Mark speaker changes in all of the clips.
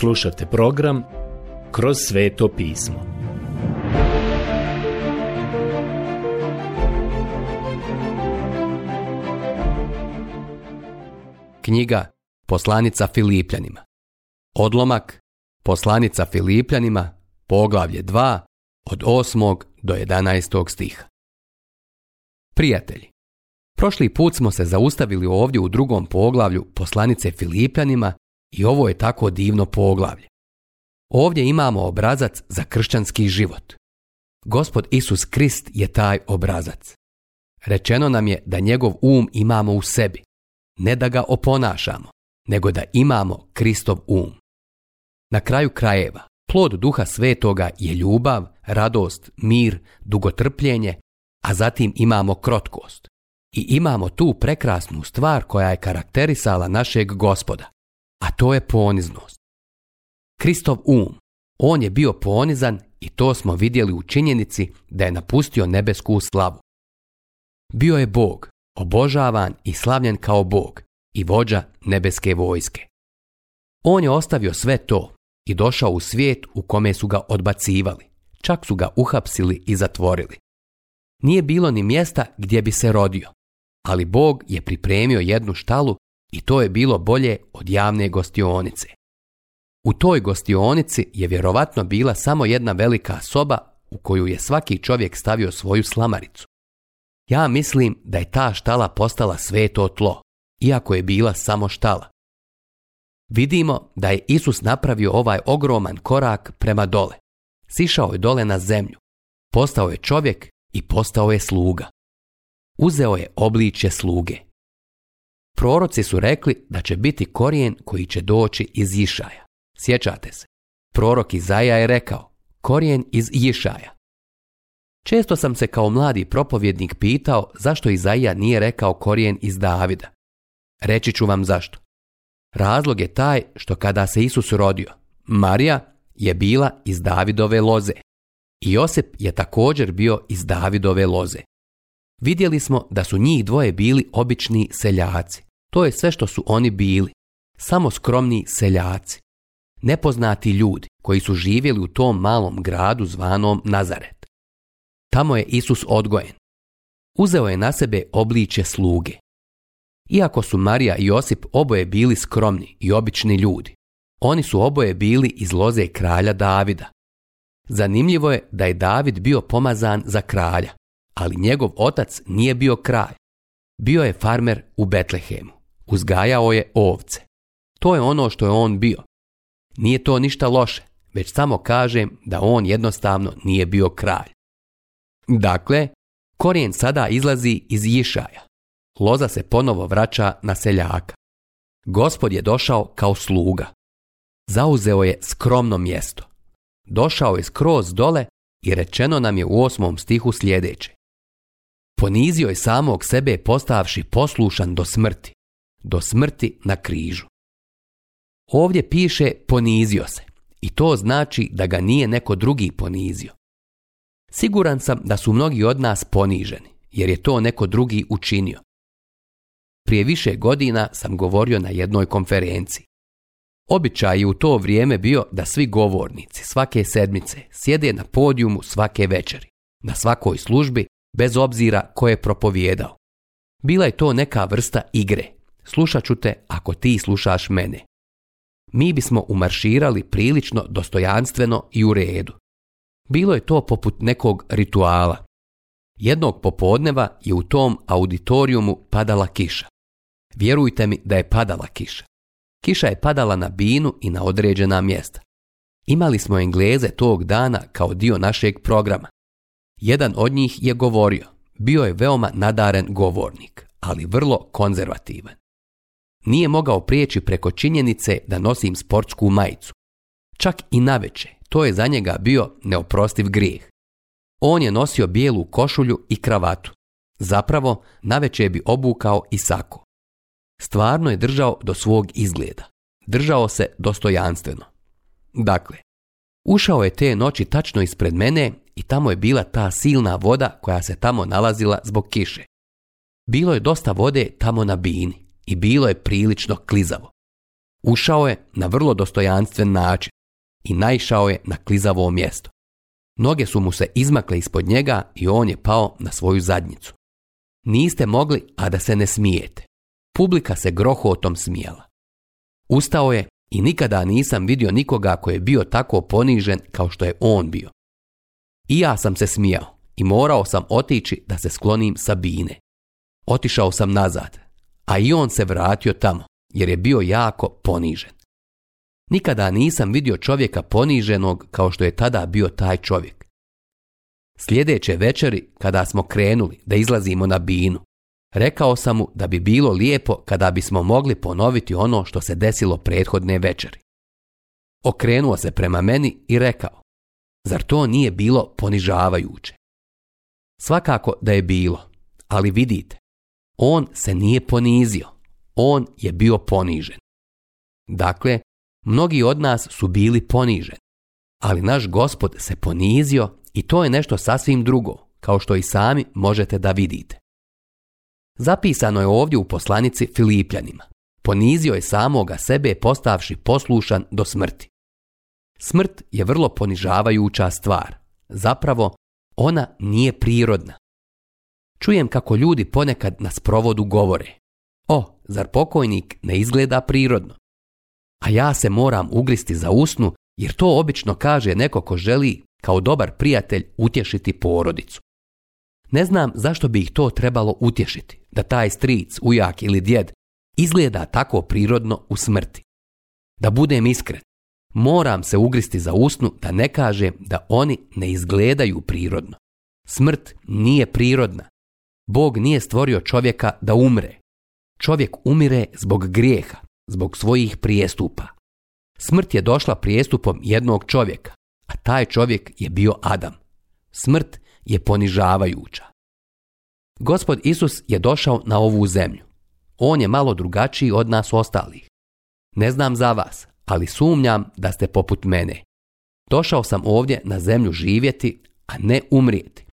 Speaker 1: Slušajte program Kroz sveto pismo. Knjiga Poslanica Filipljanima Odlomak Poslanica Filipljanima Poglavlje 2 od 8. do 11. stiha Prijatelji, prošli put smo se zaustavili ovdje u drugom poglavlju Poslanice Filipljanima i ovo je tako divno poglavlje. Ovdje imamo obrazac za kršćanski život. Gospod Isus Krist je taj obrazac. Rečeno nam je da njegov um imamo u sebi, ne da ga oponašamo, nego da imamo Kristov um. Na kraju krajeva, plod duha svetoga je ljubav, radost, mir, dugotrpljenje, a zatim imamo krotkost. I imamo tu prekrasnu stvar koja je karakterisala našeg gospoda a to je poniznost. Kristov um, on je bio ponizan i to smo vidjeli u činjenici da je napustio nebesku slavu. Bio je Bog, obožavan i slavljen kao Bog i vođa nebeske vojske. On je ostavio sve to i došao u svijet u kome su ga odbacivali, čak su ga uhapsili i zatvorili. Nije bilo ni mjesta gdje bi se rodio, ali Bog je pripremio jednu štalu i to je bilo bolje od javne gostionice. U toj gostionici je vjerovatno bila samo jedna velika soba u koju je svaki čovjek stavio svoju slamaricu. Ja mislim da je ta štala postala sveto tlo, iako je bila samo štala. Vidimo da je Isus napravio ovaj ogroman korak prema dole. Sišao je dole na zemlju. Postao je čovjek i postao je sluga. Uzeo je obličje sluge. Proroci su rekli da će biti korijen koji će doći iz Išaja. Sjećate se. Prorok Izaja je rekao, korijen iz Išaja. Često sam se kao mladi propovjednik pitao zašto Izaja nije rekao korijen iz Davida. Reći ću vam zašto. Razlog je taj što kada se Isus rodio, Marija je bila iz Davidove loze. I Josip je također bio iz Davidove loze. Vidjeli smo da su njih dvoje bili obični seljaci. To je sve što su oni bili. Samo skromni seljaci. Nepoznati ljudi koji su živjeli u tom malom gradu zvanom Nazaret. Tamo je Isus odgojen. Uzeo je na sebe obličje sluge. Iako su Marija i Josip oboje bili skromni i obični ljudi, oni su oboje bili iz loze kralja Davida. Zanimljivo je da je David bio pomazan za kralja, ali njegov otac nije bio kralj. Bio je farmer u Betlehemu. Uzgajao je ovce. To je ono što je on bio. Nije to ništa loše, već samo kažem da on jednostavno nije bio kralj. Dakle, korijen sada izlazi iz Jišaja. Loza se ponovo vraća na seljaka. Gospod je došao kao sluga. Zauzeo je skromno mjesto. Došao je skroz dole i rečeno nam je u osmom stihu sljedeće. Ponizio je samog sebe postavši poslušan do smrti, do smrti na križu. Ovdje piše ponizio se i to znači da ga nije neko drugi ponizio. Siguran sam da su mnogi od nas poniženi jer je to neko drugi učinio. Prije više godina sam govorio na jednoj konferenciji. Običaj je u to vrijeme bio da svi govornici svake sedmice sjede na podijumu svake večeri, na svakoj službi, bez obzira ko je propovjedao. Bila je to neka vrsta igre Slušat ću te ako ti slušaš mene. Mi bismo umarširali prilično dostojanstveno i u redu. Bilo je to poput nekog rituala. Jednog popodneva je u tom auditorijumu padala kiša. Vjerujte mi da je padala kiša. Kiša je padala na binu i na određena mjesta. Imali smo Engleze tog dana kao dio našeg programa. Jedan od njih je govorio. Bio je veoma nadaren govornik, ali vrlo konzervativan. Nije mogao prijeći preko činjenice da nosim sportsku majicu. Čak i naveče, to je za njega bio neoprostiv grijeh. On je nosio bijelu košulju i kravatu. Zapravo, je bi obukao i sako. Stvarno je držao do svog izgleda. Držao se dostojanstveno. Dakle, ušao je te noći tačno ispred mene i tamo je bila ta silna voda koja se tamo nalazila zbog kiše. Bilo je dosta vode tamo na bini i bilo je prilično klizavo. Ušao je na vrlo dostojanstven način i naišao je na klizavo mjesto. Noge su mu se izmakle ispod njega i on je pao na svoju zadnjicu. Niste mogli, a da se ne smijete. Publika se grohotom smijala. Ustao je i nikada nisam vidio nikoga koji je bio tako ponižen kao što je on bio. I ja sam se smijao i morao sam otići da se sklonim sa bine. Otišao sam nazad, a i on se vratio tamo, jer je bio jako ponižen. Nikada nisam vidio čovjeka poniženog kao što je tada bio taj čovjek. Sljedeće večeri, kada smo krenuli da izlazimo na binu, rekao sam mu da bi bilo lijepo kada bismo mogli ponoviti ono što se desilo prethodne večeri. Okrenuo se prema meni i rekao, zar to nije bilo ponižavajuće? Svakako da je bilo, ali vidite, on se nije ponizio. On je bio ponižen. Dakle, mnogi od nas su bili poniženi. Ali naš gospod se ponizio i to je nešto sasvim drugo, kao što i sami možete da vidite. Zapisano je ovdje u poslanici Filipljanima. Ponizio je samoga sebe postavši poslušan do smrti. Smrt je vrlo ponižavajuća stvar. Zapravo, ona nije prirodna. Čujem kako ljudi ponekad na sprovodu govore. O, zar pokojnik ne izgleda prirodno? A ja se moram ugristi za usnu jer to obično kaže neko ko želi kao dobar prijatelj utješiti porodicu. Ne znam zašto bi ih to trebalo utješiti, da taj stric, ujak ili djed izgleda tako prirodno u smrti. Da budem iskren, moram se ugristi za usnu da ne kažem da oni ne izgledaju prirodno. Smrt nije prirodna, Bog nije stvorio čovjeka da umre. Čovjek umire zbog grijeha, zbog svojih prijestupa. Smrt je došla prijestupom jednog čovjeka, a taj čovjek je bio Adam. Smrt je ponižavajuća. Gospod Isus je došao na ovu zemlju. On je malo drugačiji od nas ostalih. Ne znam za vas, ali sumnjam da ste poput mene. Došao sam ovdje na zemlju živjeti, a ne umrijeti.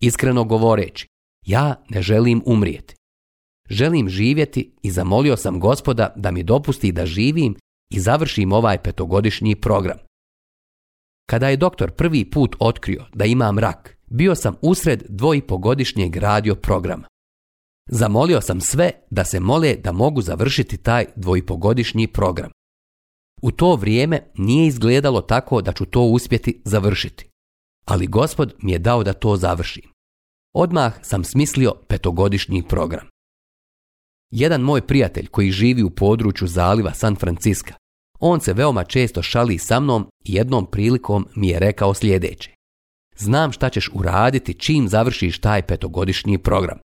Speaker 1: Iskreno govoreći, ja ne želim umrijeti. Želim živjeti i zamolio sam gospoda da mi dopusti da živim i završim ovaj petogodišnji program. Kada je doktor prvi put otkrio da imam rak, bio sam usred dvojpogodišnjeg radio programa. Zamolio sam sve da se mole da mogu završiti taj dvojpogodišnji program. U to vrijeme nije izgledalo tako da ću to uspjeti završiti, ali gospod mi je dao da to završim. Odmah sam smislio petogodišnji program. Jedan moj prijatelj koji živi u području zaliva San Franciska, on se veoma često šali sa mnom i jednom prilikom mi je rekao sljedeće. Znam šta ćeš uraditi čim završiš taj petogodišnji program.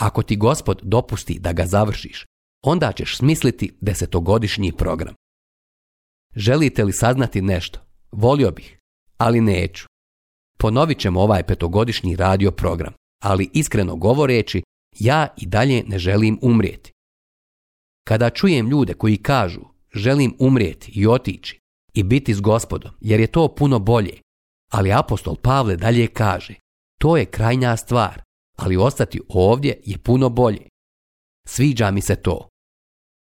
Speaker 1: Ako ti gospod dopusti da ga završiš, onda ćeš smisliti desetogodišnji program. Želite li saznati nešto? Volio bih, ali neću. Ponovit ćemo ovaj petogodišnji radio program, ali iskreno govoreći, ja i dalje ne želim umrijeti. Kada čujem ljude koji kažu želim umrijeti i otići i biti s gospodom, jer je to puno bolje, ali apostol Pavle dalje kaže, to je krajnja stvar, ali ostati ovdje je puno bolje. Sviđa mi se to.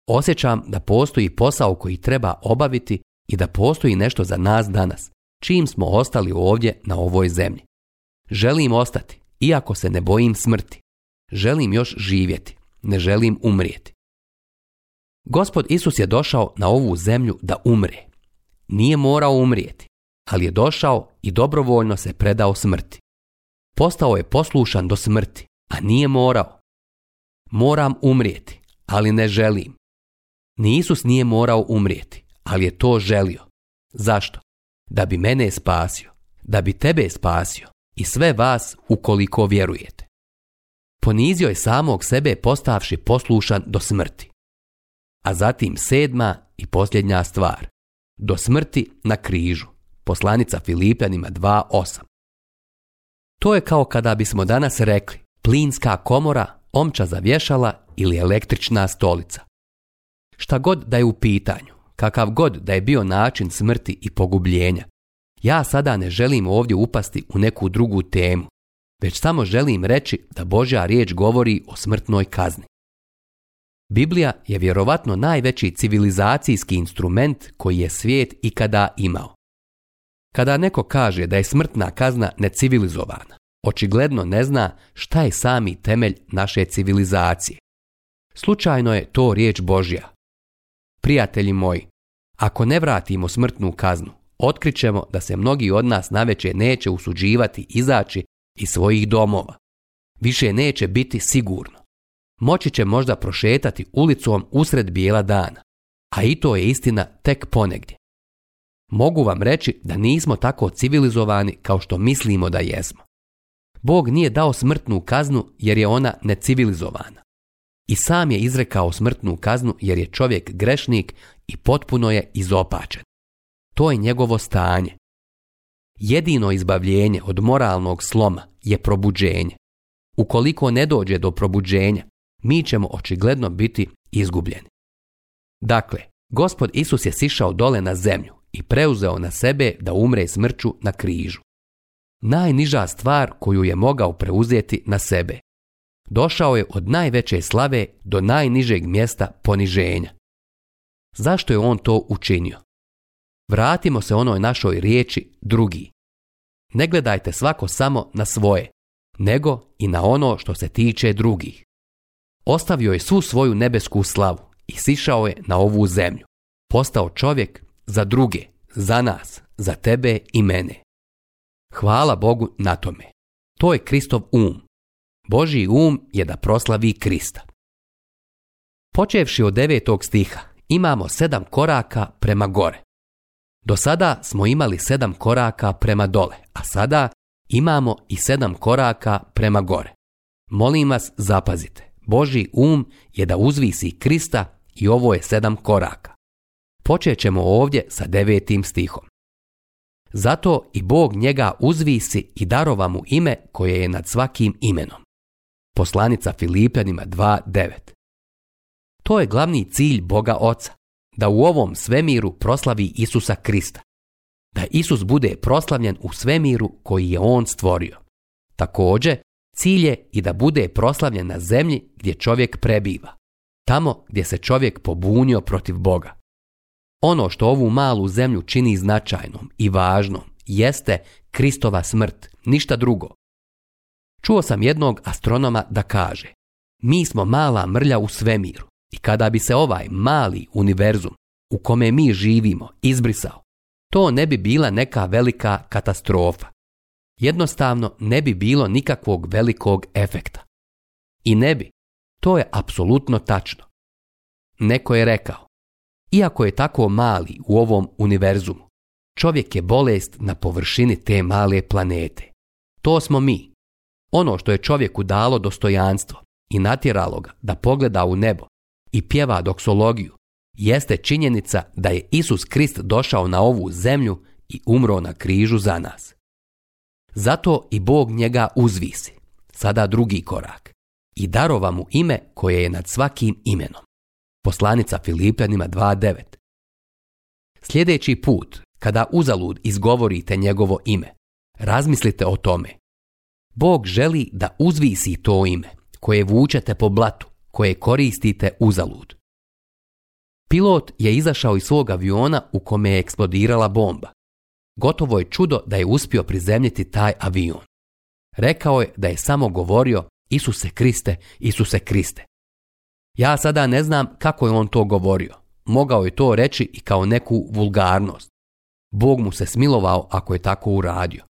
Speaker 1: Osjećam da postoji posao koji treba obaviti i da postoji nešto za nas danas čim smo ostali ovdje na ovoj zemlji. Želim ostati, iako se ne bojim smrti. Želim još živjeti, ne želim umrijeti. Gospod Isus je došao na ovu zemlju da umre. Nije morao umrijeti, ali je došao i dobrovoljno se predao smrti. Postao je poslušan do smrti, a nije morao. Moram umrijeti, ali ne želim. Ni Isus nije morao umrijeti, ali je to želio. Zašto? da bi mene spasio, da bi tebe spasio i sve vas ukoliko vjerujete. Ponizio je samog sebe postavši poslušan do smrti. A zatim sedma i posljednja stvar. Do smrti na križu. Poslanica Filipljanima 2.8. To je kao kada bismo danas rekli plinska komora, omča za vješala ili električna stolica. Šta god da je u pitanju, kakav god da je bio način smrti i pogubljenja. Ja sada ne želim ovdje upasti u neku drugu temu, već samo želim reći da Božja riječ govori o smrtnoj kazni. Biblija je vjerovatno najveći civilizacijski instrument koji je svijet ikada imao. Kada neko kaže da je smrtna kazna necivilizovana, očigledno ne zna šta je sami temelj naše civilizacije. Slučajno je to riječ Božja. Prijatelji moji, ako ne vratimo smrtnu kaznu, otkrićemo da se mnogi od nas naveće neće usuđivati izaći iz svojih domova. Više neće biti sigurno. Moći će možda prošetati ulicom usred bijela dana, a i to je istina tek ponegdje. Mogu vam reći da nismo tako civilizovani kao što mislimo da jesmo. Bog nije dao smrtnu kaznu jer je ona necivilizovana. I sam je izrekao smrtnu kaznu jer je čovjek grešnik i potpuno je izopačen. To je njegovo stanje. Jedino izbavljenje od moralnog sloma je probuđenje. Ukoliko ne dođe do probuđenja, mi ćemo očigledno biti izgubljeni. Dakle, gospod Isus je sišao dole na zemlju i preuzeo na sebe da umre smrću na križu. Najniža stvar koju je mogao preuzeti na sebe. Došao je od najveće slave do najnižeg mjesta poniženja. Zašto je on to učinio? Vratimo se onoj našoj riječi drugi. Ne gledajte svako samo na svoje, nego i na ono što se tiče drugih. Ostavio je svu svoju nebesku slavu i sišao je na ovu zemlju. Postao čovjek za druge, za nas, za tebe i mene. Hvala Bogu na tome. To je Kristov um. Božji um je da proslavi Krista. Počevši od devetog stiha imamo sedam koraka prema gore. Do sada smo imali sedam koraka prema dole, a sada imamo i sedam koraka prema gore. Molim vas zapazite, Boži um je da uzvisi Krista i ovo je sedam koraka. Počet ćemo ovdje sa devetim stihom. Zato i Bog njega uzvisi i darova mu ime koje je nad svakim imenom. Poslanica Filipljanima 2.9 to je glavni cilj Boga Oca, da u ovom svemiru proslavi Isusa Krista. Da Isus bude proslavljen u svemiru koji je On stvorio. Također, cilj je i da bude proslavljen na zemlji gdje čovjek prebiva. Tamo gdje se čovjek pobunio protiv Boga. Ono što ovu malu zemlju čini značajnom i važnom jeste Kristova smrt, ništa drugo. Čuo sam jednog astronoma da kaže Mi smo mala mrlja u svemiru. I kada bi se ovaj mali univerzum u kome mi živimo izbrisao, to ne bi bila neka velika katastrofa. Jednostavno ne bi bilo nikakvog velikog efekta. I ne bi. To je apsolutno tačno. Neko je rekao, iako je tako mali u ovom univerzumu, čovjek je bolest na površini te male planete. To smo mi. Ono što je čovjeku dalo dostojanstvo i natjeralo ga da pogleda u nebo i pjeva doksologiju, jeste činjenica da je Isus Krist došao na ovu zemlju i umro na križu za nas. Zato i Bog njega uzvisi. Sada drugi korak. I darova mu ime koje je nad svakim imenom. Poslanica Filipljanima 2.9 Sljedeći put, kada uzalud izgovorite njegovo ime, razmislite o tome. Bog želi da uzvisi to ime koje vučete po blatu koje koristite uzalud. Pilot je izašao iz svog aviona u kome je eksplodirala bomba. Gotovo je čudo da je uspio prizemljiti taj avion. Rekao je da je samo govorio Isuse Kriste, Isuse Kriste. Ja sada ne znam kako je on to govorio. Mogao je to reći i kao neku vulgarnost. Bog mu se smilovao ako je tako uradio.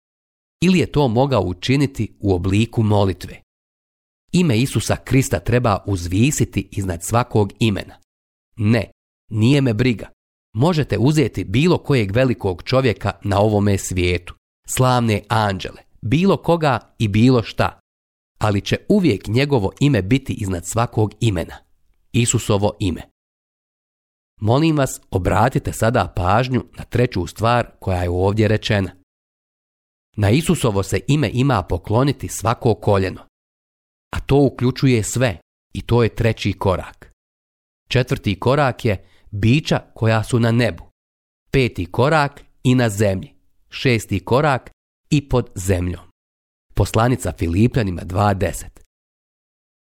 Speaker 1: Ili je to mogao učiniti u obliku molitve ime Isusa Krista treba uzvisiti iznad svakog imena. Ne, nije me briga. Možete uzeti bilo kojeg velikog čovjeka na ovome svijetu, slavne anđele, bilo koga i bilo šta, ali će uvijek njegovo ime biti iznad svakog imena, Isusovo ime. Molim vas, obratite sada pažnju na treću stvar koja je ovdje rečena. Na Isusovo se ime ima pokloniti svako koljeno a to uključuje sve i to je treći korak. Četvrti korak je bića koja su na nebu. Peti korak i na zemlji. Šesti korak i pod zemljom. Poslanica Filipljanima 2.10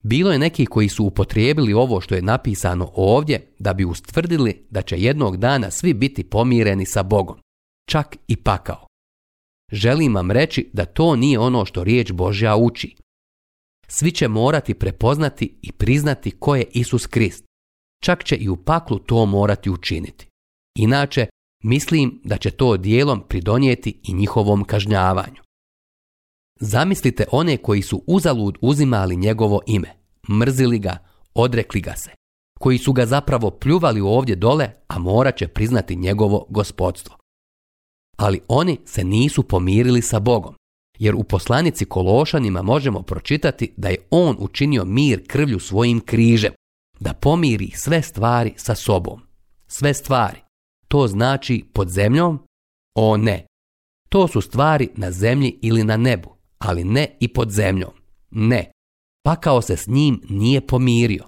Speaker 1: Bilo je neki koji su upotrijebili ovo što je napisano ovdje da bi ustvrdili da će jednog dana svi biti pomireni sa Bogom, čak i pakao. Želim vam reći da to nije ono što riječ Božja uči, svi će morati prepoznati i priznati ko je Isus Krist. Čak će i u paklu to morati učiniti. Inače, mislim da će to dijelom pridonijeti i njihovom kažnjavanju. Zamislite one koji su uzalud uzimali njegovo ime, mrzili ga, odrekli ga se, koji su ga zapravo pljuvali ovdje dole, a morat će priznati njegovo gospodstvo. Ali oni se nisu pomirili sa Bogom, jer u poslanici Kološanima možemo pročitati da je on učinio mir krvlju svojim križem, da pomiri sve stvari sa sobom. Sve stvari. To znači pod zemljom? O ne. To su stvari na zemlji ili na nebu, ali ne i pod zemljom. Ne. Pakao se s njim nije pomirio,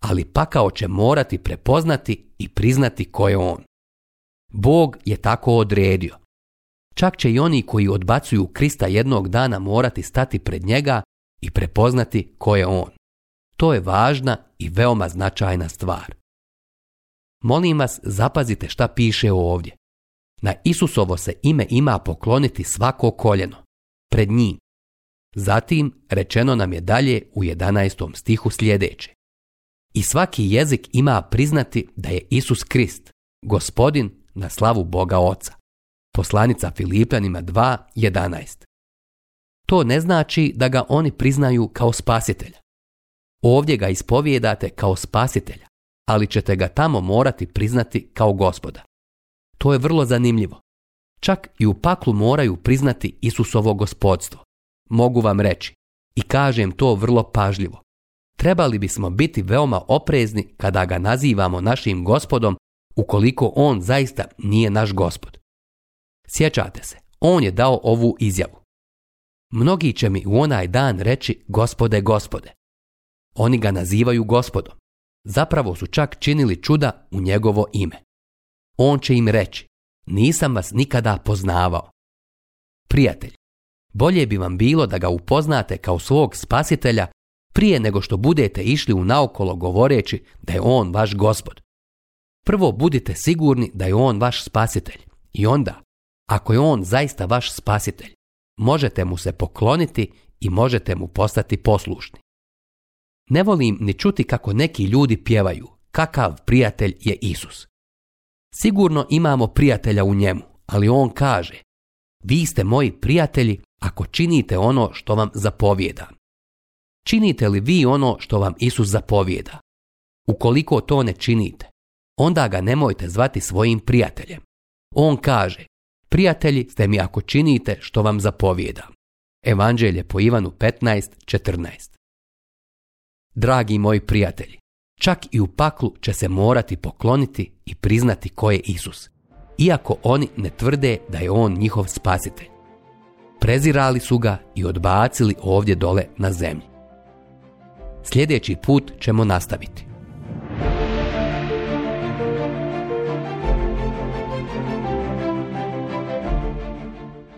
Speaker 1: ali pakao će morati prepoznati i priznati ko je on. Bog je tako odredio Čak će i oni koji odbacuju Krista jednog dana morati stati pred njega i prepoznati ko je on. To je važna i veoma značajna stvar. Molim vas, zapazite šta piše ovdje. Na Isusovo se ime ima pokloniti svako koljeno, pred njim. Zatim rečeno nam je dalje u 11. stihu sljedeće. I svaki jezik ima priznati da je Isus Krist, gospodin na slavu Boga Oca. Poslanica Filipljanima 2.11. To ne znači da ga oni priznaju kao spasitelja. Ovdje ga ispovijedate kao spasitelja, ali ćete ga tamo morati priznati kao gospoda. To je vrlo zanimljivo. Čak i u paklu moraju priznati Isusovo gospodstvo. Mogu vam reći, i kažem to vrlo pažljivo. Trebali bismo biti veoma oprezni kada ga nazivamo našim gospodom ukoliko on zaista nije naš gospod. Sjećate se, on je dao ovu izjavu. Mnogi će mi u onaj dan reći gospode, gospode. Oni ga nazivaju gospodom. Zapravo su čak činili čuda u njegovo ime. On će im reći, nisam vas nikada poznavao. Prijatelj, bolje bi vam bilo da ga upoznate kao svog spasitelja prije nego što budete išli u naokolo govoreći da je on vaš gospod. Prvo budite sigurni da je on vaš spasitelj i onda ako je on zaista vaš spasitelj, možete mu se pokloniti i možete mu postati poslušni. Ne volim ni čuti kako neki ljudi pjevaju kakav prijatelj je Isus. Sigurno imamo prijatelja u njemu, ali on kaže Vi ste moji prijatelji ako činite ono što vam zapovjeda. Činite li vi ono što vam Isus zapovjeda? Ukoliko to ne činite, onda ga nemojte zvati svojim prijateljem. On kaže, prijatelji ste mi ako činite što vam zapovjeda. Evanđelje po Ivanu 15.14 Dragi moji prijatelji, čak i u paklu će se morati pokloniti i priznati ko je Isus, iako oni ne tvrde da je On njihov spasitelj. Prezirali su ga i odbacili ovdje dole na zemlji. Sljedeći put ćemo nastaviti.